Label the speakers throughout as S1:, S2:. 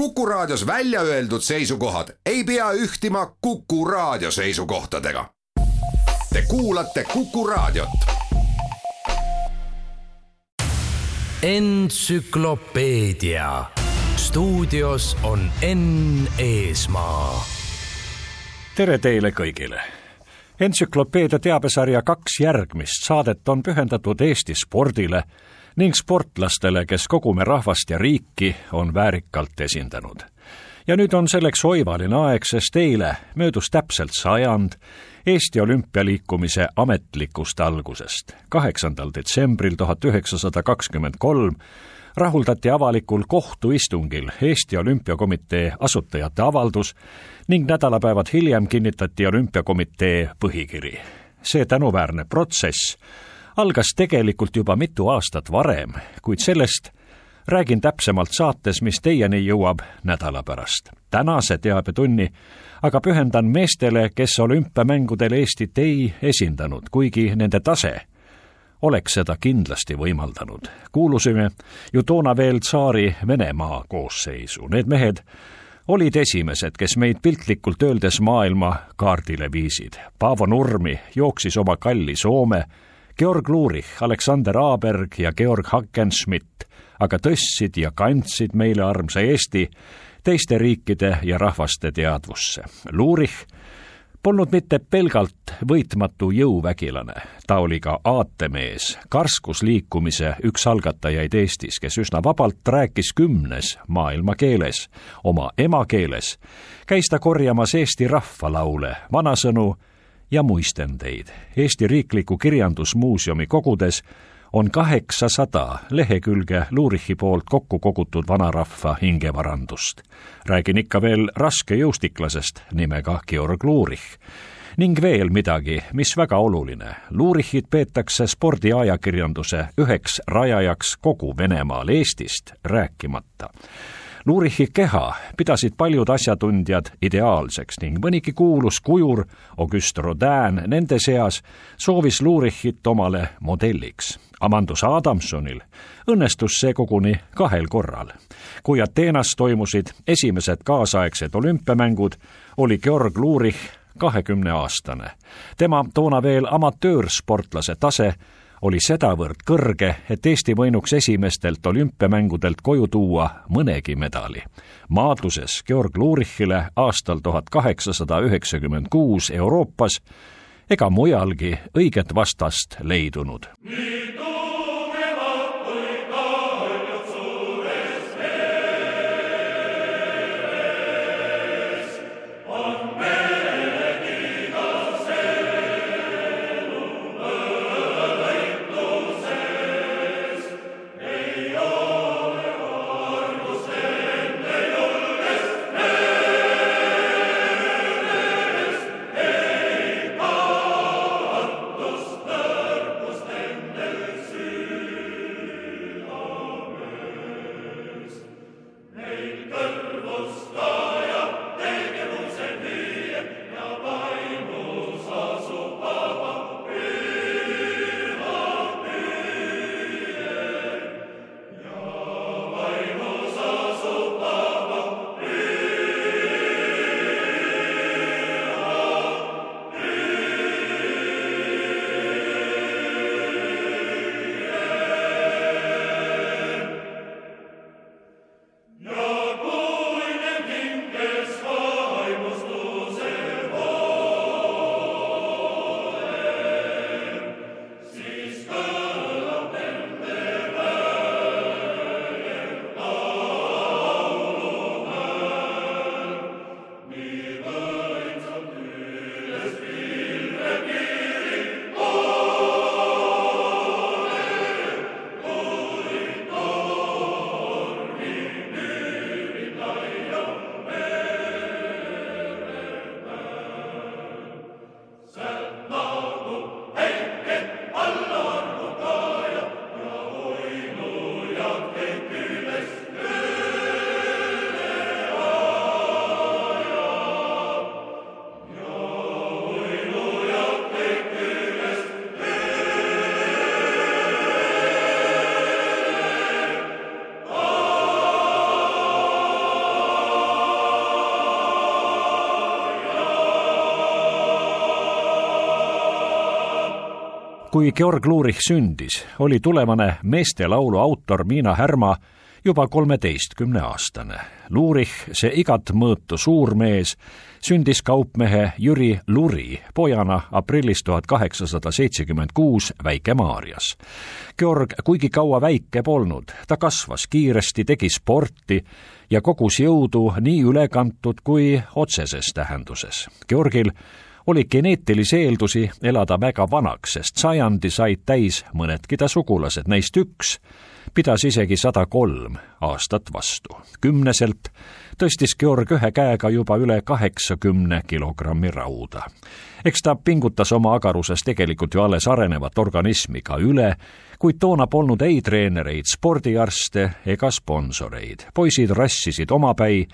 S1: Kuku Raadios välja öeldud seisukohad ei pea ühtima Kuku Raadio seisukohtadega. Te kuulate Kuku Raadiot.
S2: entsüklopeedia stuudios on Enn Eesmaa.
S3: tere teile kõigile. entsüklopeedia teabesarja kaks järgmist saadet on pühendatud Eesti spordile ning sportlastele, kes kogu me rahvast ja riiki on väärikalt esindanud. ja nüüd on selleks oivaline aeg, sest eile möödus täpselt sajand Eesti olümpialiikumise ametlikust algusest. kaheksandal detsembril tuhat üheksasada kakskümmend kolm rahuldati avalikul kohtuistungil Eesti Olümpiakomitee asutajate avaldus ning nädalapäevad hiljem kinnitati Olümpiakomitee põhikiri. see tänuväärne protsess algas tegelikult juba mitu aastat varem, kuid sellest räägin täpsemalt saates, mis teieni jõuab nädala pärast. tänase teabetunni aga pühendan meestele, kes olümpiamängudel Eestit ei esindanud, kuigi nende tase oleks seda kindlasti võimaldanud. kuulusime ju toona veel tsaari Venemaa koosseisu, need mehed olid esimesed, kes meid piltlikult öeldes maailma kaardile viisid. Paavo Nurmi jooksis oma kalli Soome, Georg Luurich, Aleksander Aaberg ja Georg Hackenschmidt aga tõstsid ja kandsid meile armsa Eesti teiste riikide ja rahvaste teadvusse. Luurich polnud mitte pelgalt võitmatu jõuvägilane, ta oli ka aatemees, karskusliikumise üks algatajaid Eestis, kes üsna vabalt rääkis kümnes maailmakeeles, oma emakeeles, käis ta korjamas Eesti rahvalaule, vanasõnu ja muistendeid. Eesti Riikliku Kirjandusmuuseumi kogudes on kaheksasada lehekülge Luurichi poolt kokku kogutud vanarahva hingevarandust. räägin ikka veel raskejõustiklasest nimega Georg Luurich. ning veel midagi, mis väga oluline. Luurichit peetakse spordiajakirjanduse üheks rajajaks kogu Venemaal, Eestist rääkimata Luurichi keha pidasid paljud asjatundjad ideaalseks ning mõnigi kuulus kujur, Auguste Rodin nende seas, soovis Luurichit omale modelliks. Amandus Adamsonil õnnestus see koguni kahel korral. kui Ateenas toimusid esimesed kaasaegsed olümpiamängud, oli Georg Luurich kahekümneaastane. tema toona veel amatöörsportlase tase oli sedavõrd kõrge, et Eesti võinuks esimestelt olümpiamängudelt koju tuua mõnegi medali. maadluses Georg Luurichile aastal tuhat kaheksasada üheksakümmend kuus Euroopas ega mujalgi õiget vastast leidunud. Kui Georg Lurich sündis, oli tulevane meestelaulu autor Miina Härma juba kolmeteistkümneaastane. Lurich, see igat mõõtu suurmees, sündis kaupmehe Jüri Luri pojana aprillis tuhat kaheksasada seitsekümmend kuus Väike-Maarjas. Georg kuigi kaua väike polnud, ta kasvas kiiresti, tegi sporti ja kogus jõudu nii ülekantud kui otseses tähenduses. Georgil oli geneetilisi eeldusi elada väga vanaks, sest sajandi said täis mõnedki ta sugulased, neist üks pidas isegi sada kolm aastat vastu. kümneselt tõstis Georg ühe käega juba üle kaheksakümne kilogrammi rauda. eks ta pingutas oma agaruses tegelikult ju alles arenevat organismi ka üle, kuid toona polnud ei treenereid, spordiarste ega sponsoreid. poisid rassisid omapäi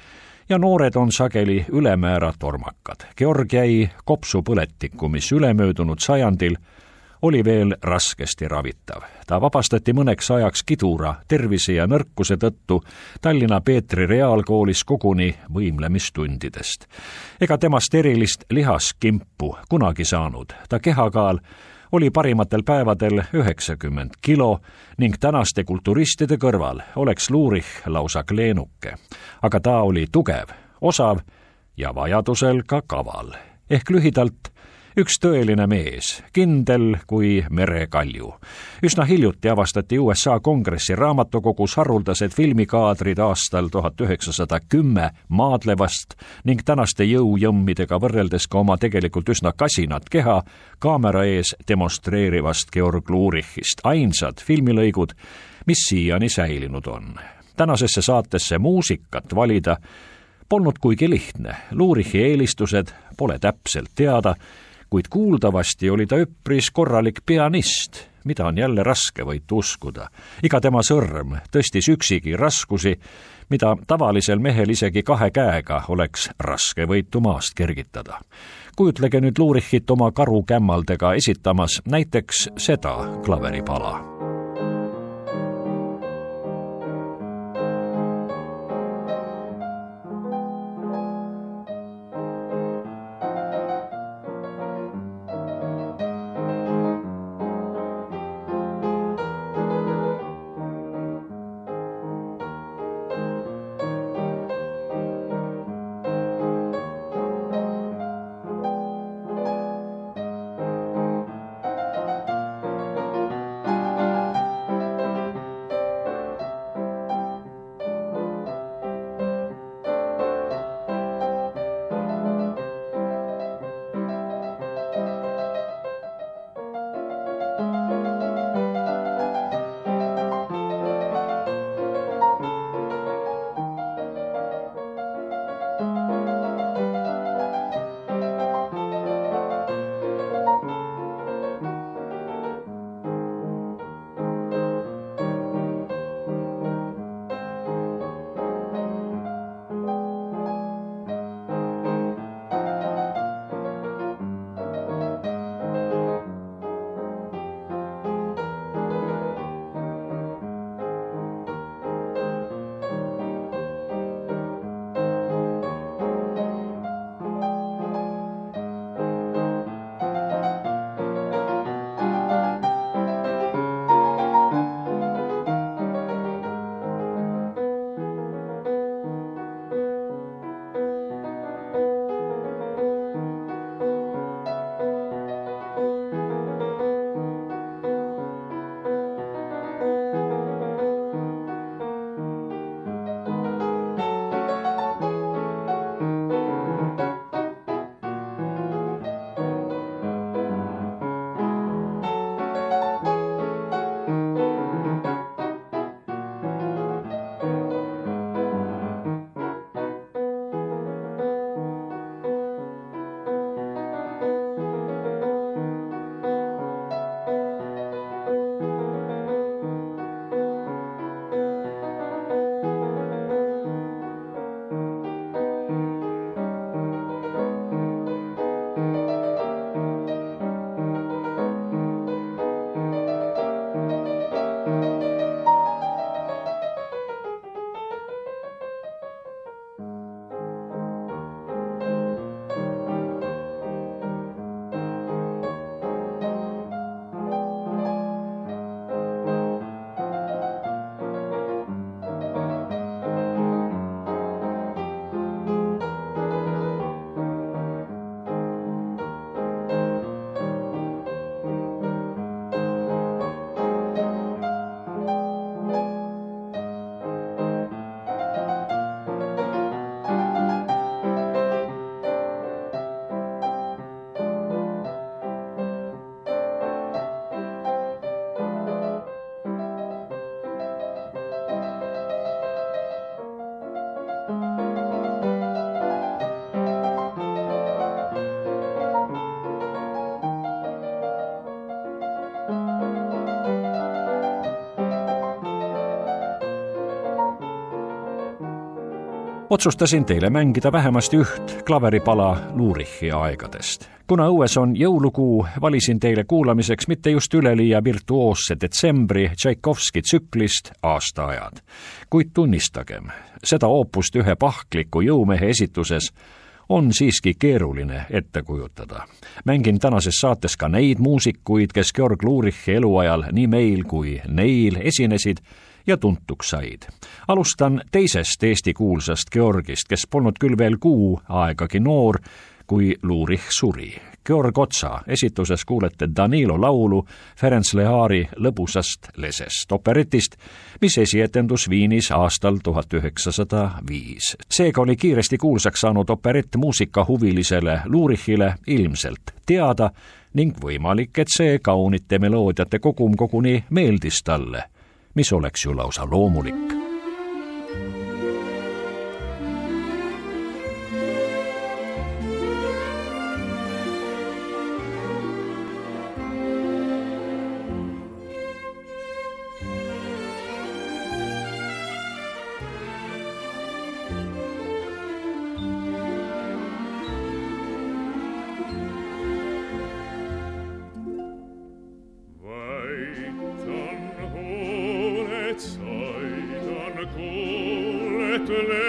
S3: ja noored on sageli ülemäära tormakad. Georg jäi kopsupõletikku, mis ülemöödunud sajandil oli veel raskesti ravitav. ta vabastati mõneks ajaks kidura tervise ja nõrkuse tõttu Tallinna Peetri Reaalkoolis koguni võimlemistundidest. ega temast erilist lihaskimpu kunagi saanud, ta kehakaal oli parimatel päevadel üheksakümmend kilo ning tänaste kulturistide kõrval oleks Luurich lausa kleenuke. aga ta oli tugev, osav ja vajadusel ka kaval. ehk lühidalt üks tõeline mees, kindel kui merekalju. üsna hiljuti avastati USA kongressi raamatukogus haruldased filmikaadrid aastal tuhat üheksasada kümme maadlevast ning tänaste jõujõmmidega võrreldes ka oma tegelikult üsna kasinat keha kaamera ees demonstreerivast Georg Lurichist, ainsad filmilõigud, mis siiani säilinud on. tänasesse saatesse muusikat valida polnud kuigi lihtne, Lurichi eelistused pole täpselt teada kuid kuuldavasti oli ta üpris korralik pianist, mida on jälle raske, võite uskuda. iga tema sõrm tõstis üksigi raskusi, mida tavalisel mehel isegi kahe käega oleks raske võitu maast kergitada. kujutlege nüüd Luurichit oma karukämmaldega esitamas näiteks seda klaveripala otsustasin teile mängida vähemasti üht klaveripala Luurichi aegadest. kuna õues on jõulukuu, valisin teile kuulamiseks mitte just üleliia virtuoosse detsembri Tšaikovski tsüklist Aastaajad. kuid tunnistagem, seda oopust ühe pahkliku jõumehe esituses on siiski keeruline ette kujutada. mängin tänases saates ka neid muusikuid, kes Georg Lurichi eluajal nii meil kui neil esinesid ja tuntuks said. alustan teisest Eesti kuulsast Georgist, kes polnud küll veel kuu aegagi noor, kui Lurich suri. Georg Otsa esituses kuulete Danilo laulu Ferenc Lehari Lõbusast lesest, operetist, mis esietendus Viinis aastal tuhat üheksasada viis. seega oli kiiresti kuulsaks saanud operett muusikahuvilisele Lurichile ilmselt teada ning võimalik, et see kaunite meloodiate kogum koguni meeldis talle, mis oleks ju lausa loomulik
S4: meid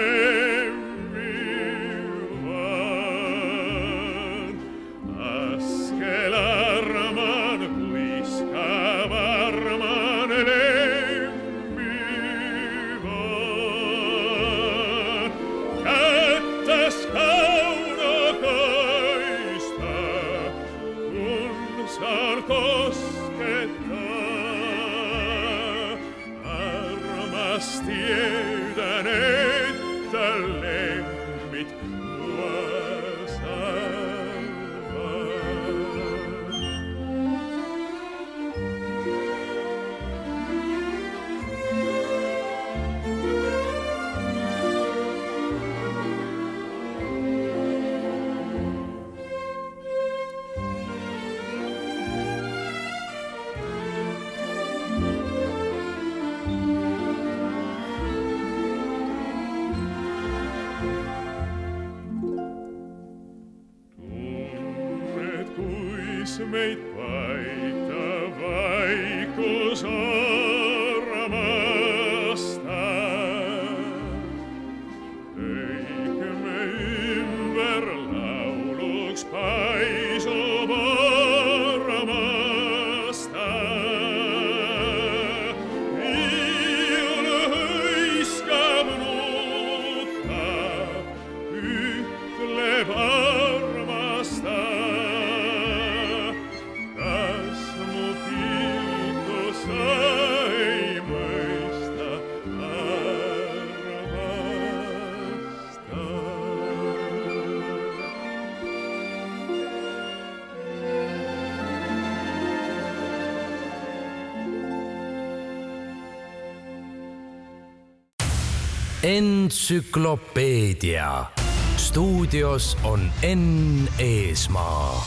S2: entsüklopeedia. stuudios on Enn Eesmaa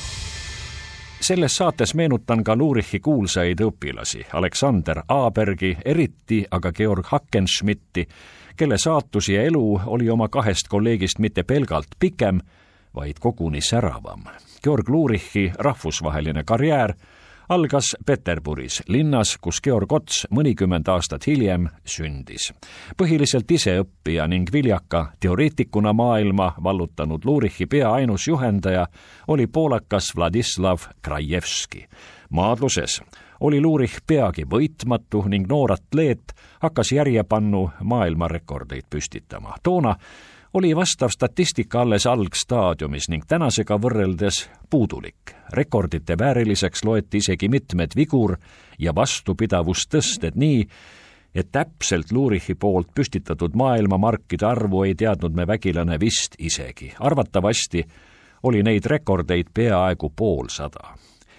S3: selles saates meenutan ka Lurichi kuulsaid õpilasi, Aleksander Aabergi, eriti aga Georg Hackenschmidti, kelle saatus ja elu oli oma kahest kolleegist mitte pelgalt pikem, vaid koguni säravam. Georg Lurichi rahvusvaheline karjäär algas Peterburis, linnas, kus Georg Ots mõnikümmend aastat hiljem sündis. põhiliselt iseõppija ning viljaka teoreetikuna maailma vallutanud Lurichi pea ainus juhendaja oli poolakas Vladislav Krajevski. maadluses oli Lurich peagi võitmatu ning noor atleet hakkas järjepannu maailmarekordeid püstitama. toona oli vastav statistika alles algstaadiumis ning tänasega võrreldes puudulik. rekordite vääriliseks loeti isegi mitmed vigur ja vastupidavustõsted nii, et täpselt Lurichi poolt püstitatud maailmamarkide arvu ei teadnud me vägilane vist isegi. arvatavasti oli neid rekordeid peaaegu poolsada.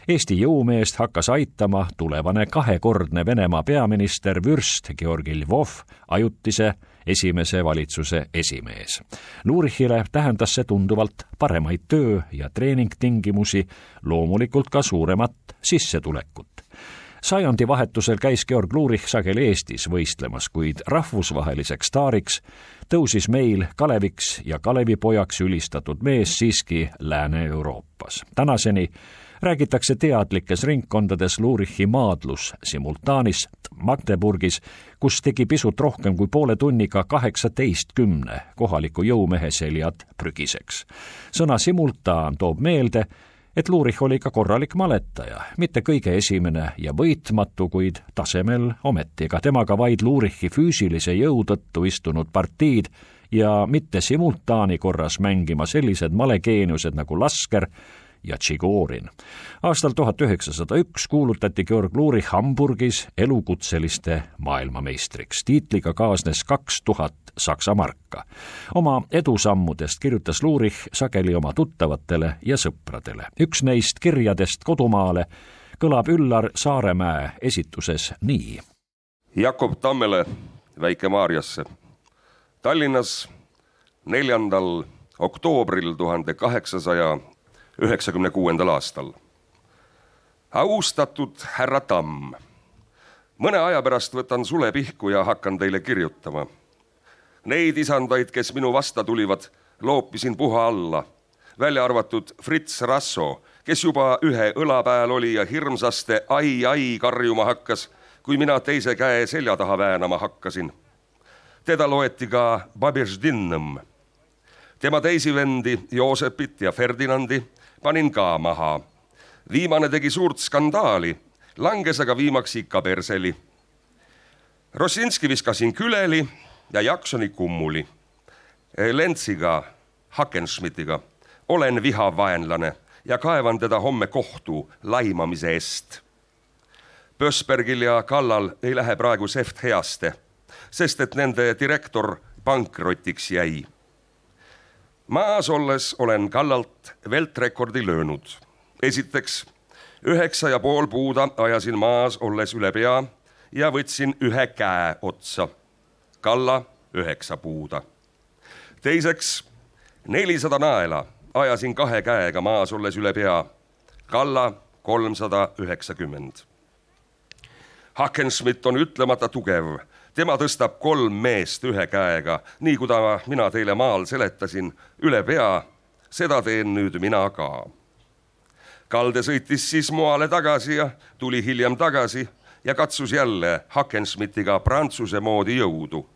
S3: Eesti jõumeest hakkas aitama tulevane kahekordne Venemaa peaminister vürst Georgi Lvov, ajutise esimese valitsuse esimees. Lurichile tähendas see tunduvalt paremaid töö- ja treeningtingimusi, loomulikult ka suuremat sissetulekut. sajandivahetusel käis Georg Lurich sageli Eestis võistlemas, kuid rahvusvaheliseks staariks tõusis meil Kaleviks ja Kalevipojaks ülistatud mees siiski Lääne-Euroopas. tänaseni räägitakse teadlikes ringkondades Lurichi maadlus simultaanist Magdeburgis, kus tegi pisut rohkem kui poole tunniga kaheksateistkümne kohaliku jõumehe seljad prügiseks. sõna simultaan toob meelde, et Lurich oli ka korralik maletaja, mitte kõige esimene ja võitmatu, kuid tasemel ometi, ega temaga vaid Lurichi füüsilise jõu tõttu istunud partiid ja mitte simultaani korras mängima sellised malegeeniused nagu Lasker ja Tšigorin. aastal tuhat üheksasada üks kuulutati Georg Lurich Hamburgis elukutseliste maailmameistriks. tiitliga kaasnes kaks tuhat Saksa marka. oma edusammudest kirjutas Lurich sageli oma tuttavatele ja sõpradele. üks neist kirjadest kodumaale kõlab Üllar Saaremäe esituses nii.
S5: Jakob Tammele Väike-Maarjasse. Tallinnas neljandal oktoobril tuhande kaheksasaja üheksakümne kuuendal aastal. austatud härra Tamm, mõne aja pärast võtan sulepihku ja hakkan teile kirjutama. Neid isandaid, kes minu vasta tulivad, loopisin puha alla, välja arvatud Fritz Rasso, kes juba ühe õla peal oli ja hirmsaste ai-ai karjuma hakkas, kui mina teise käe selja taha väänama hakkasin. teda loeti ka Babježdinnõmm tema teisi vendi, Joosepit ja Ferdinandi panin ka maha. viimane tegi suurt skandaali, langes aga viimaks ikka perseli. Rossinski viskasin küleli ja Jaksoni kummuli. Lentsiga, Hakenschmidtiga olen vihavaenlane ja kaevan teda homme kohtu laimamise eest. Pösbergil ja Kallal ei lähe praegu seft heaste, sest et nende direktor pankrotiks jäi maas olles olen kallalt veltrekordi löönud. esiteks üheksa ja pool puuda ajasin maas olles üle pea ja võtsin ühe käe otsa. kalla üheksa puuda. teiseks nelisada naela ajasin kahe käega maas olles üle pea. kalla kolmsada üheksakümmend. Hakenschmidt on ütlemata tugev tema tõstab kolm meest ühe käega, nii kui ta, mina teile maal seletasin, üle pea. seda teen nüüd mina ka. kalde sõitis siis moale tagasi ja tuli hiljem tagasi ja katsus jälle Hakenschmidtiga prantsuse moodi jõudu.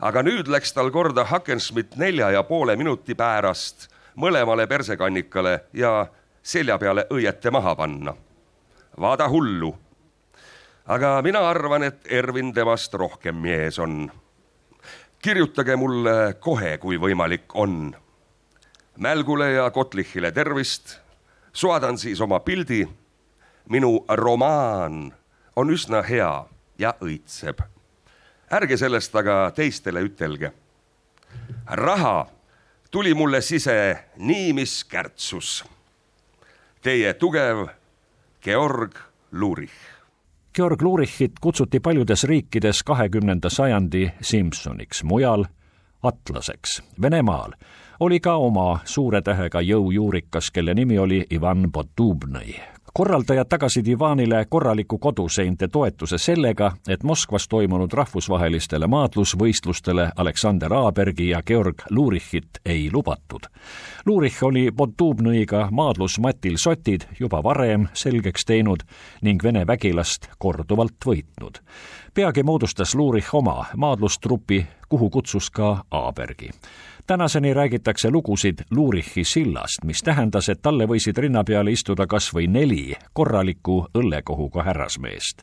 S5: aga nüüd läks tal korda Hakenschmidt nelja ja poole minuti pärast mõlemale persekannikale ja selja peale õiete maha panna. vaada hullu aga mina arvan, et Ervin temast rohkem mees on. kirjutage mulle kohe, kui võimalik on. Mälgule ja Kotlichile tervist. saadan siis oma pildi. minu romaan on üsna hea ja õitseb. ärge sellest aga teistele ütelge. raha tuli mulle sise nii, mis kärtsus. Teie tugev Georg Lurich
S3: Georg Lurichit kutsuti paljudes riikides kahekümnenda sajandi Simsoniks, mujal atlaseks. Venemaal oli ka oma suure tähega jõujuurikas, kelle nimi oli Ivan Potubnõi korraldajad tagasid Ivanile korraliku koduseinte toetuse sellega, et Moskvas toimunud rahvusvahelistele maadlusvõistlustele Aleksander Aabergi ja Georg Lurichit ei lubatud. Lurich oli Potubnõiga maadlusmatil sotid juba varem selgeks teinud ning Vene vägilast korduvalt võitnud. peagi moodustas Lurich oma maadlustrupi, kuhu kutsus ka Aabergi tänaseni räägitakse lugusid Lurichi sillast, mis tähendas, et talle võisid rinna peale istuda kas või neli korraliku õllekohuga härrasmeest.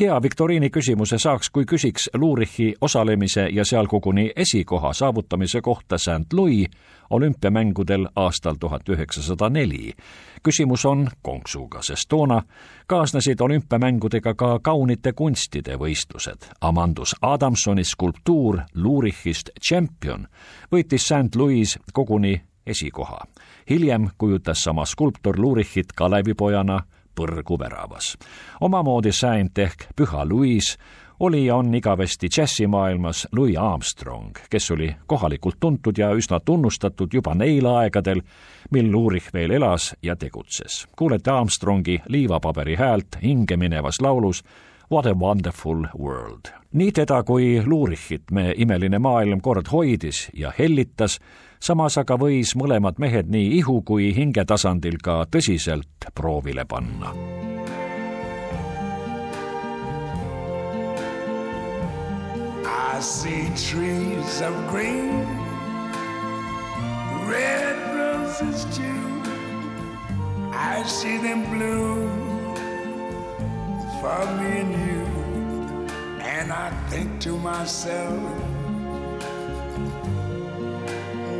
S3: Hea viktoriini küsimuse saaks, kui küsiks Lurichi osalemise ja seal koguni esikoha saavutamise kohta St Louis olümpiamängudel aastal tuhat üheksasada neli. küsimus on konksuga, sest toona kaasnesid olümpiamängudega ka kaunite kunstide võistlused. Amandus Adamsoni skulptuur Lurichist Champion võitis St Louis koguni esikoha. hiljem kujutas sama skulptor Lurichit Kalevipojana põrguväravas. omamoodi säint ehk Püha Louis oli ja on igavesti džässimaailmas Louis Armstrong, kes oli kohalikult tuntud ja üsna tunnustatud juba neil aegadel, mil Ulrich veel elas ja tegutses. kuulete Armstrongi liivapaberi häält hingeminevas laulus What a wonderful world. nii teda kui Lurichit me imeline maailm kord hoidis ja hellitas, samas aga võis mõlemad mehed nii ihu kui hingetasandil ka tõsiselt proovile panna
S6: I see trees of green, red roses too. I see them bloom for me and you. And I think to myself,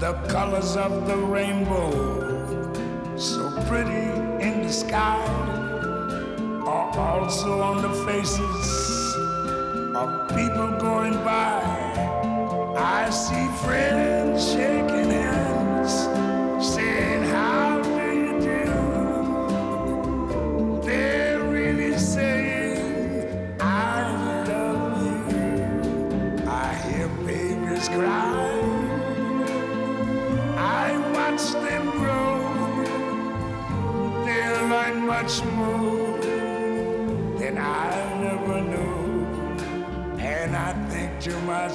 S6: The colors of the rainbow, so pretty in the sky are also on the faces of people going by. I see friends shaking hands,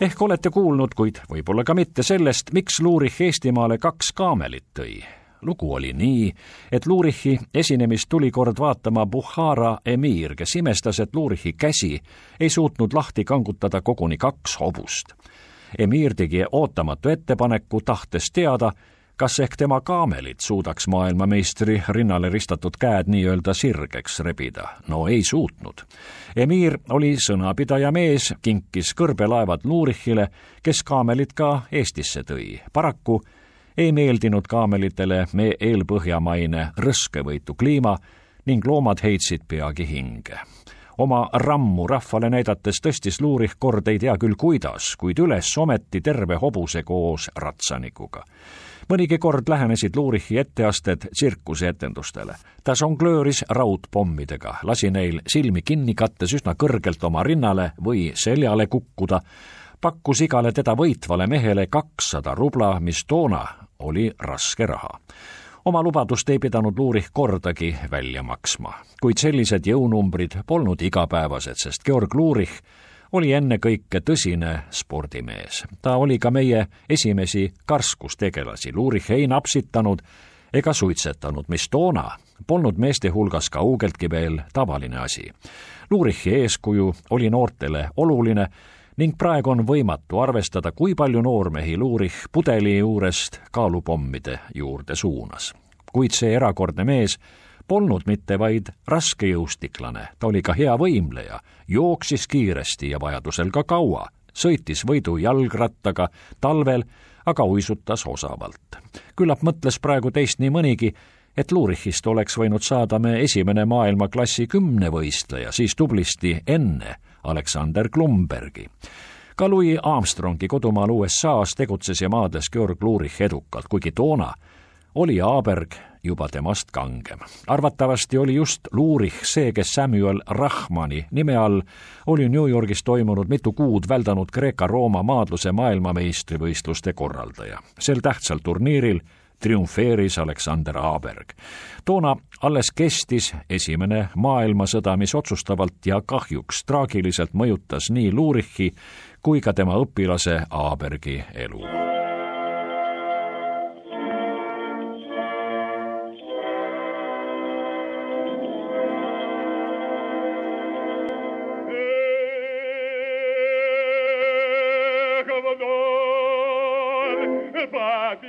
S3: ehk olete kuulnud, kuid võib-olla ka mitte sellest, miks Lurich Eestimaale kaks kaamelit tõi. lugu oli nii, et Lurichi esinemist tuli kord vaatama Bukhara emiir, kes imestas, et Lurichi käsi ei suutnud lahti kangutada koguni kaks hobust. emiir tegi ootamatu ettepaneku, tahtes teada, kas ehk tema kaamelid suudaks maailmameistri rinnale ristatud käed nii-öelda sirgeks rebida? no ei suutnud. emiir oli sõnapidaja mees, kinkis kõrbelaevad Lurichile, kes kaamelid ka Eestisse tõi. paraku ei meeldinud kaamelitele me eelpõhjamaine rõskevõitu kliima ning loomad heitsid peagi hinge oma rammu rahvale näidates tõstis Luurich kord ei tea küll kuidas, kuid üles ometi terve hobuse koos ratsanikuga. Mõnigi kord lähenesid Luurichi etteasted tsirkuseetendustele. ta žonglööris raudpommidega, lasi neil silmi kinni kattes üsna kõrgelt oma rinnale või seljale kukkuda, pakkus igale teda võitvale mehele kakssada rubla, mis toona oli raske raha oma lubadust ei pidanud Luurich kordagi välja maksma, kuid sellised jõunumbrid polnud igapäevased, sest Georg Luurich oli ennekõike tõsine spordimees. ta oli ka meie esimesi karskustegelasi, Luurich ei napsitanud ega suitsetanud, mis toona polnud meeste hulgas kaugeltki veel tavaline asi. Luurichi eeskuju oli noortele oluline ning praegu on võimatu arvestada, kui palju noormehi Luurich pudeli juurest kaalupommide juurde suunas. kuid see erakordne mees polnud mitte vaid raskejõustiklane, ta oli ka hea võimleja, jooksis kiiresti ja vajadusel ka kaua, sõitis võidu jalgrattaga, talvel aga uisutas osavalt. küllap mõtles praegu teist nii mõnigi, et Luurichist oleks võinud saada me esimene maailmaklassi kümnevõistleja, siis tublisti enne Aleksander Klumbergi. ka Louis Armstrongi kodumaal USA-s tegutses ja maadles Georg Luurich edukalt, kuigi toona oli Aaberg juba temast kangem. arvatavasti oli just Luurich see, kes Samuel Rahmani nime all oli New Yorgis toimunud mitu kuud väldanud Kreeka-Rooma maadluse maailmameistrivõistluste korraldaja. sel tähtsal turniiril triumfeeris Aleksander Aaberg. toona alles kestis esimene maailmasõda, mis otsustavalt ja kahjuks traagiliselt mõjutas nii Lurichi kui ka tema õpilase Aabergi elu
S7: babi,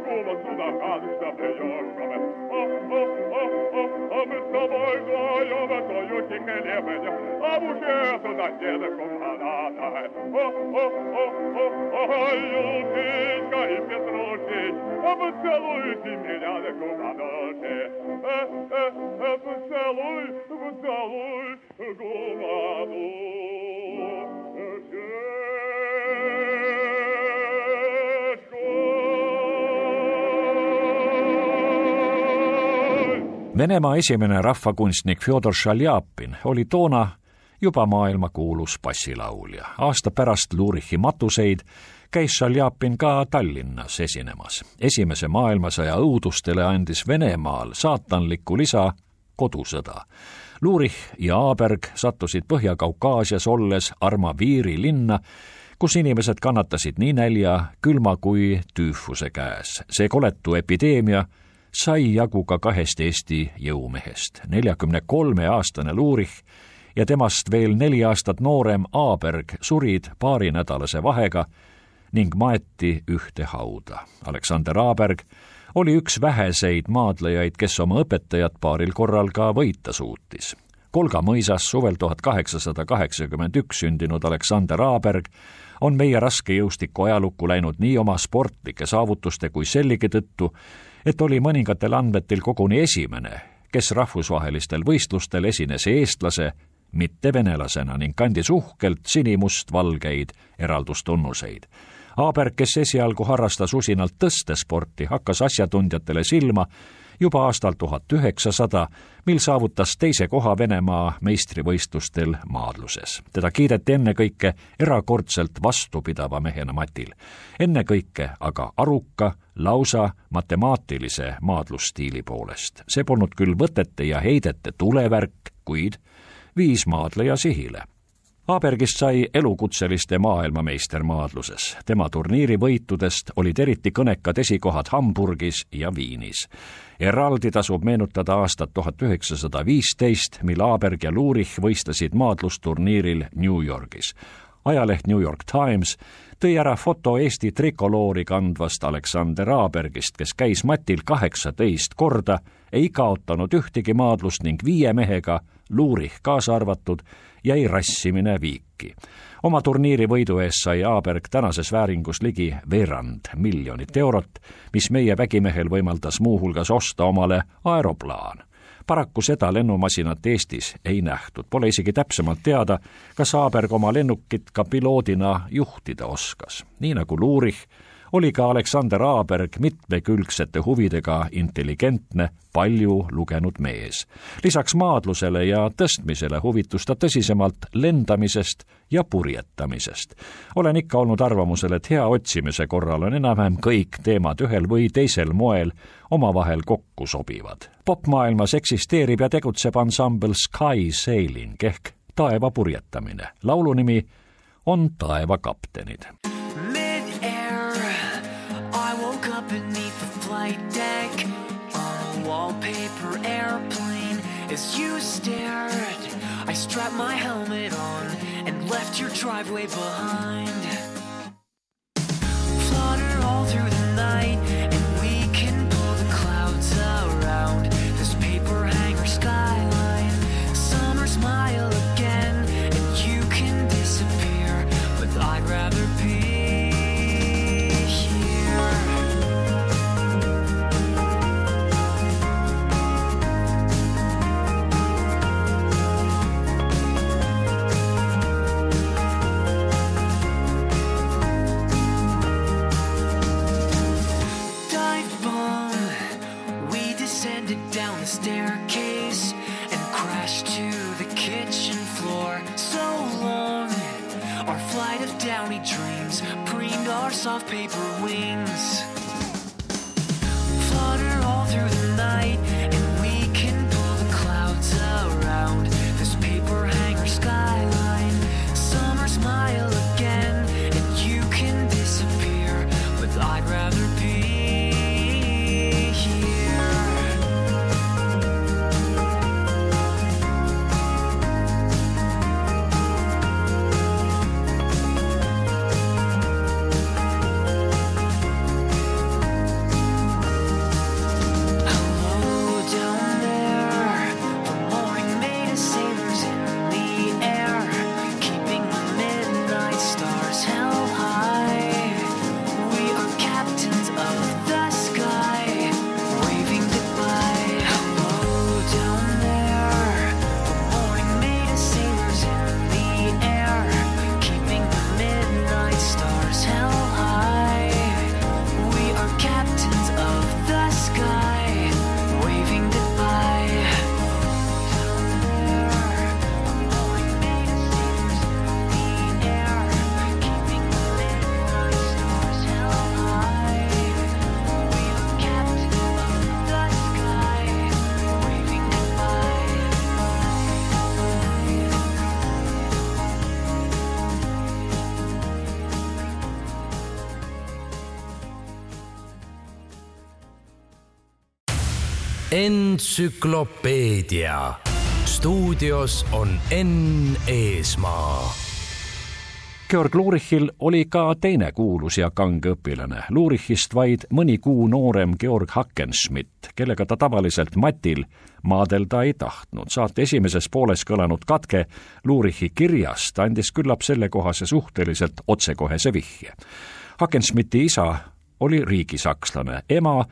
S7: ты голубушка, смотри, кума, сюда ханушка, приешь А мы с тобой вдвоем твою хлебень, а в уше туда деда куманата. Ой, Юлька и Петрушич, а поцелуйте меня на кумадоше. Поцелуй, поцелуй,
S3: Venemaa esimene rahvakunstnik Fjodor Šaljapin oli toona juba maailmakuulus bassilaulja. aasta pärast Lurichi matuseid käis Šaljapin ka Tallinnas esinemas. esimese maailmasõja õudustele andis Venemaal saatanliku lisa kodusõda. Lurich ja Aaberg sattusid Põhja-Kaukaasias olles Armaviiri linna, kus inimesed kannatasid nii nälja, külma kui tüüfuse käes. see koletu epideemia sai jagu ka kahest Eesti jõumehest. neljakümne kolme aastane Lurich ja temast veel neli aastat noorem Aaberg surid paarinädalase vahega ning maeti ühte hauda. Aleksander Aaberg oli üks väheseid maadlejaid, kes oma õpetajat paaril korral ka võita suutis. Kolga mõisas suvel tuhat kaheksasada kaheksakümmend üks sündinud Aleksander Aaberg on meie raskejõustiku ajalukku läinud nii oma sportlike saavutuste kui sellegi tõttu, et oli mõningatel andmetel koguni esimene, kes rahvusvahelistel võistlustel esines eestlase, mitte venelasena ning kandis uhkelt sinimustvalgeid eraldustunnuseid. Aaberg, kes esialgu harrastas usinalt tõstesporti, hakkas asjatundjatele silma juba aastal tuhat üheksasada, mil saavutas teise koha Venemaa meistrivõistlustel maadluses. teda kiideti ennekõike erakordselt vastupidava mehena matil. ennekõike aga aruka, lausa matemaatilise maadlusstiili poolest. see polnud küll võtete ja heidete tulevärk, kuid viis maadleja sihile Aabergist sai elukutseliste maailmameister maadluses. tema turniiri võitudest olid eriti kõnekad esikohad Hamburgis ja Viinis. eraldi tasub meenutada aastat tuhat üheksasada viisteist, mil Aaberg ja Lurich võistlesid maadlusturniiril New Yorgis. ajaleht New York Times tõi ära foto Eesti trikoloori kandvast Aleksander Aabergist, kes käis matil kaheksateist korda, ei kaotanud ühtegi maadlust ning viie mehega, Lurich kaasa arvatud, jäi rassimine viiki. oma turniiri võidu eest sai Aaberg tänases vääringus ligi veerand miljonit eurot, mis meie vägimehel võimaldas muuhulgas osta omale aeroplaan paraku seda lennumasinat Eestis ei nähtud, pole isegi täpsemalt teada, kas Aaberg oma lennukit ka piloodina juhtida oskas. nii nagu Lurich, oli ka Aleksander Aaberg mitmekülgsete huvidega intelligentne, palju lugenud mees. lisaks maadlusele ja tõstmisele huvitus ta tõsisemalt lendamisest ja purjetamisest. olen ikka olnud arvamusel, et hea otsimise korral on enam-vähem kõik teemad ühel või teisel moel omavahel kokku sobivad. popmaailmas eksisteerib ja tegutseb ansambel Sky Sailing ehk taeva purjetamine. laulu nimi on Taevakaptenid.
S8: Flight deck on a wallpaper airplane. As you stared, I strapped my helmet on and left your driveway behind. Flutter all through the night,
S2: entsüklopeedia. stuudios on Enn Eesmaa.
S3: Georg Lurichil oli ka teine kuulus ja kange õpilane, Lurichist vaid mõni kuu noorem Georg Hackenschmidt, kellega ta tavaliselt matil maadelda ei tahtnud. saate esimeses pooles kõlanud katke Lurichi kirjast andis küllap sellekohase suhteliselt otsekohese vihje. Hackenschmidti isa oli riigisakslane, ema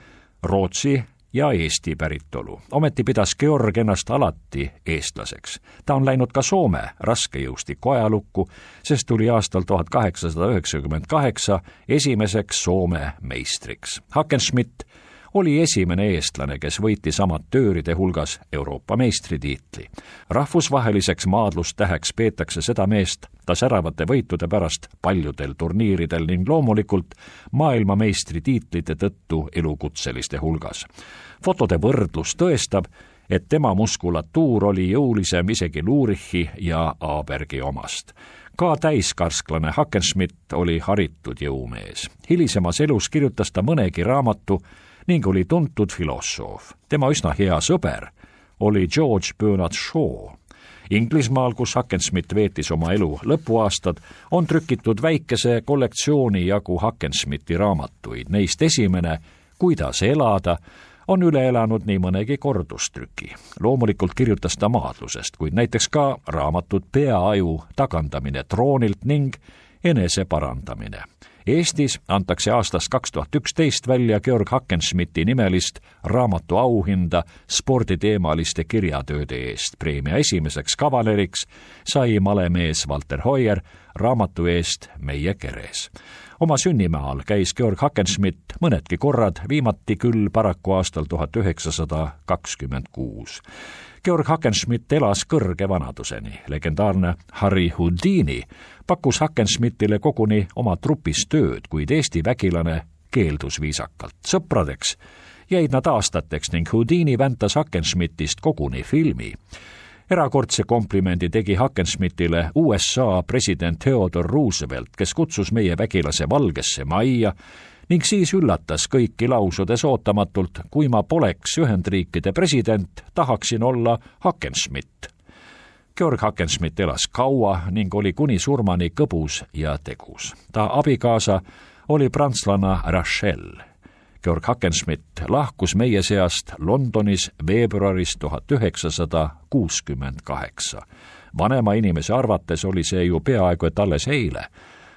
S3: Rootsi ja Eesti päritolu. ometi pidas Georg ennast alati eestlaseks. ta on läinud ka Soome raskejõustiku ajalukku, sest tuli aastal tuhat kaheksasada üheksakümmend kaheksa esimeseks Soome meistriks. Hackenschmidt oli esimene eestlane, kes võitis amatööride hulgas Euroopa meistritiitli. rahvusvaheliseks maadlustäheks peetakse seda meest ta säravate võitude pärast paljudel turniiridel ning loomulikult maailmameistritiitlite tõttu elukutseliste hulgas. fotode võrdlus tõestab, et tema muskulatuur oli jõulisem isegi Lurichi ja Abergi omast ka täiskarsklane Hackenschmidt oli haritud jõumees. hilisemas elus kirjutas ta mõnegi raamatu ning oli tuntud filosoof. tema üsna hea sõber oli George Bernard Shaw. Inglismaal, kus Hackenschmidt veetis oma elu lõpuaastad, on trükitud väikese kollektsiooni jagu Hackenschmidti raamatuid, neist esimene Kuidas elada on üle elanud nii mõnegi kordustrüki. loomulikult kirjutas ta maadlusest, kuid näiteks ka raamatut Peaaju tagandamine troonilt ning eneseparandamine. Eestis antakse aastast kaks tuhat üksteist välja Georg Hackenschmidti nimelist raamatu auhinda sporditeemaliste kirjatööde eest. preemia esimeseks kavaleriks sai malemees Walter Hoier raamatu eest Meie keres. oma sünnimaal käis Georg Hackenschmidt mõnedki korrad, viimati küll paraku aastal tuhat üheksasada kakskümmend kuus. Georg Hackenschmidt elas kõrge vanaduseni. legendaarne Harry Houdini pakkus Hackenschmidtile koguni oma trupis tööd, kuid Eesti vägilane keeldus viisakalt. sõpradeks jäid nad aastateks ning Houdini väntas Hackenschmidtist koguni filmi erakordse komplimendi tegi Hackenschmidtile USA president Theodore Roosevelt, kes kutsus meie vägilase Valgesse Majja ning siis üllatas kõiki lausudes ootamatult, kui ma poleks Ühendriikide president, tahaksin olla Hackenschmidt. Georg Hackenschmidt elas kaua ning oli kuni surmani kõbus ja tegus. ta abikaasa oli prantslanna Rachel Georg Hackenschmidt lahkus meie seast Londonis veebruaris tuhat üheksasada kuuskümmend kaheksa. vanema inimese arvates oli see ju peaaegu et alles eile.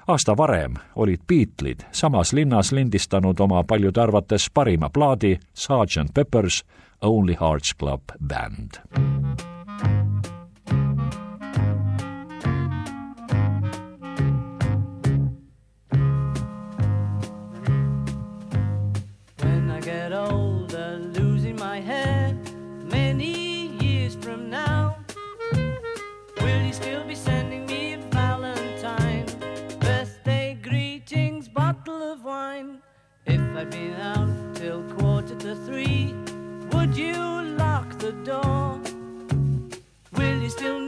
S3: Aasta varem olid Beatlesid samas linnas lindistanud oma paljude arvates parima plaadi Sergeant Pepper's Only Hearts Club Band.
S9: I'd been out till quarter to three, would you lock the door? Will you still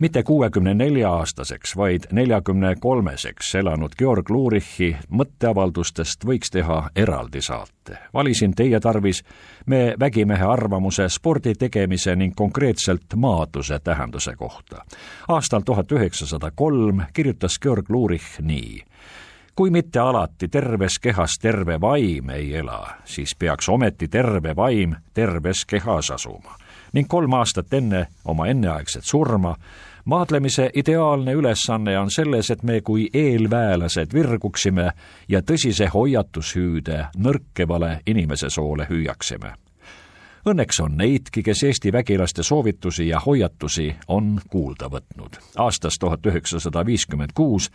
S3: mitte kuuekümne nelja aastaseks, vaid neljakümne kolmeseks elanud Georg Lurichi mõtteavaldustest võiks teha eraldi saate. valisin teie tarvis me vägimehe arvamuse spordi tegemise ning konkreetselt maadluse tähenduse kohta. aastal tuhat üheksasada kolm kirjutas Georg Lurich nii kui mitte alati terves kehas terve vaim ei ela, siis peaks ometi terve vaim terves kehas asuma. ning kolm aastat enne oma enneaegset surma maadlemise ideaalne ülesanne on selles, et me kui eelväelased virguksime ja tõsise hoiatushüüde nõrkevale inimese soole hüüaksime. Õnneks on neidki, kes Eesti vägilaste soovitusi ja hoiatusi on kuulda võtnud. aastast tuhat üheksasada viiskümmend kuus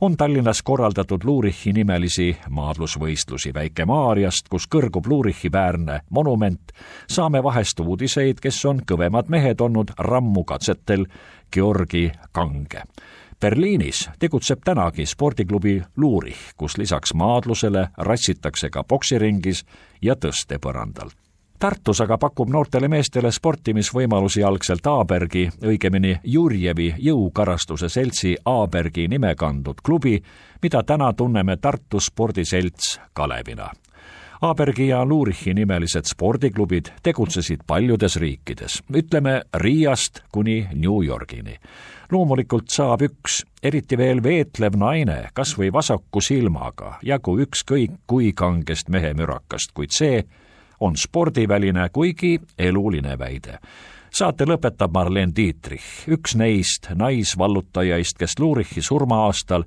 S3: on Tallinnas korraldatud Luurichi nimelisi maadlusvõistlusi Väike-Maarjast, kus kõrgub Luurichi väärne monument, saame vahest uudiseid, kes on kõvemad mehed olnud rammukatsetel Georgi Kange. Berliinis tegutseb tänagi spordiklubi Luurich, kus lisaks maadlusele ratsitakse ka poksiringis ja tõstepõrandal Tartus aga pakub noortele meestele sportimisvõimalusi algselt Aabergi, õigemini Jurjevi jõukarastuse seltsi Aabergi nime kandnud klubi, mida täna tunneme Tartu spordiselts Kalevina. Aabergi ja Lurichi nimelised spordiklubid tegutsesid paljudes riikides, ütleme Riiast kuni New Yorgini. loomulikult saab üks, eriti veel veetlev naine, kas või vasaku silmaga, jagu ükskõik kui kangest mehemürakast, kuid see on spordiväline, kuigi eluline väide saate lõpetab Marlen Dietrich, üks neist naisvallutajaist, kes Lurichi surma-aastal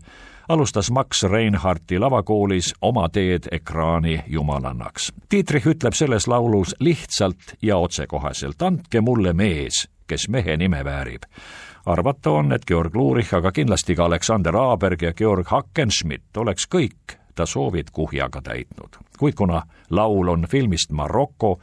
S3: alustas Max Reinhardti lavakoolis oma teed ekraani jumalannaks. Dietrich ütleb selles laulus lihtsalt ja otsekoheselt, andke mulle mees, kes mehe nime väärib arvata on, et Georg Lurich, aga kindlasti ka Aleksander Aaberg ja Georg Hackenschmidt oleks kõik ta soovid kuhjaga täitnud. Kuid kuna laul on filmist Maroko,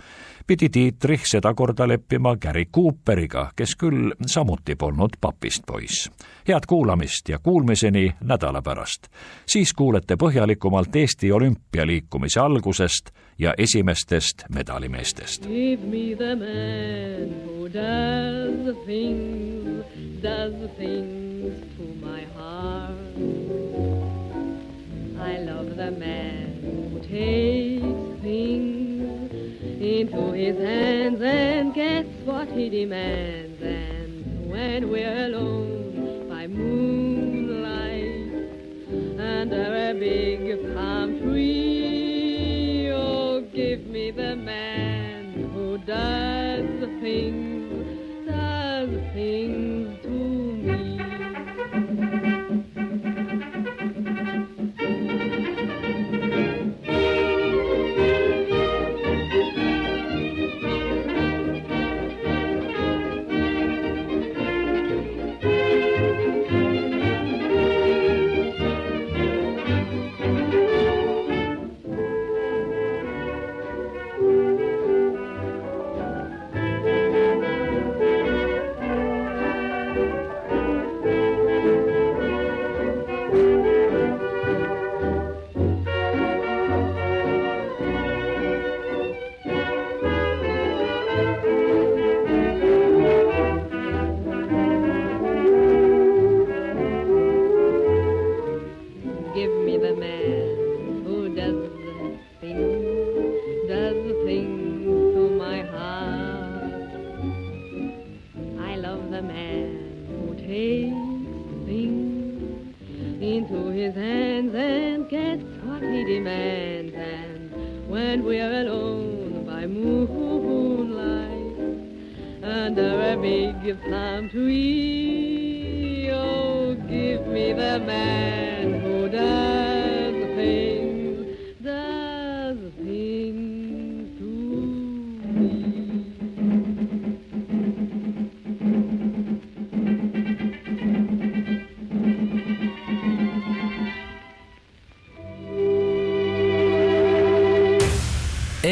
S3: pidi Dietrich sedakorda leppima Gary Cooperiga, kes küll samuti polnud papist poiss. head kuulamist ja kuulmiseni nädala pärast. siis kuulete põhjalikumalt Eesti olümpialiikumise algusest ja esimestest medalimeestest.
S10: Give me the man who does things, does things to my heart. I love the man who takes things into his hands and gets what he demands. And when we're alone by moonlight under a big palm tree, oh, give me the man who does the things, does things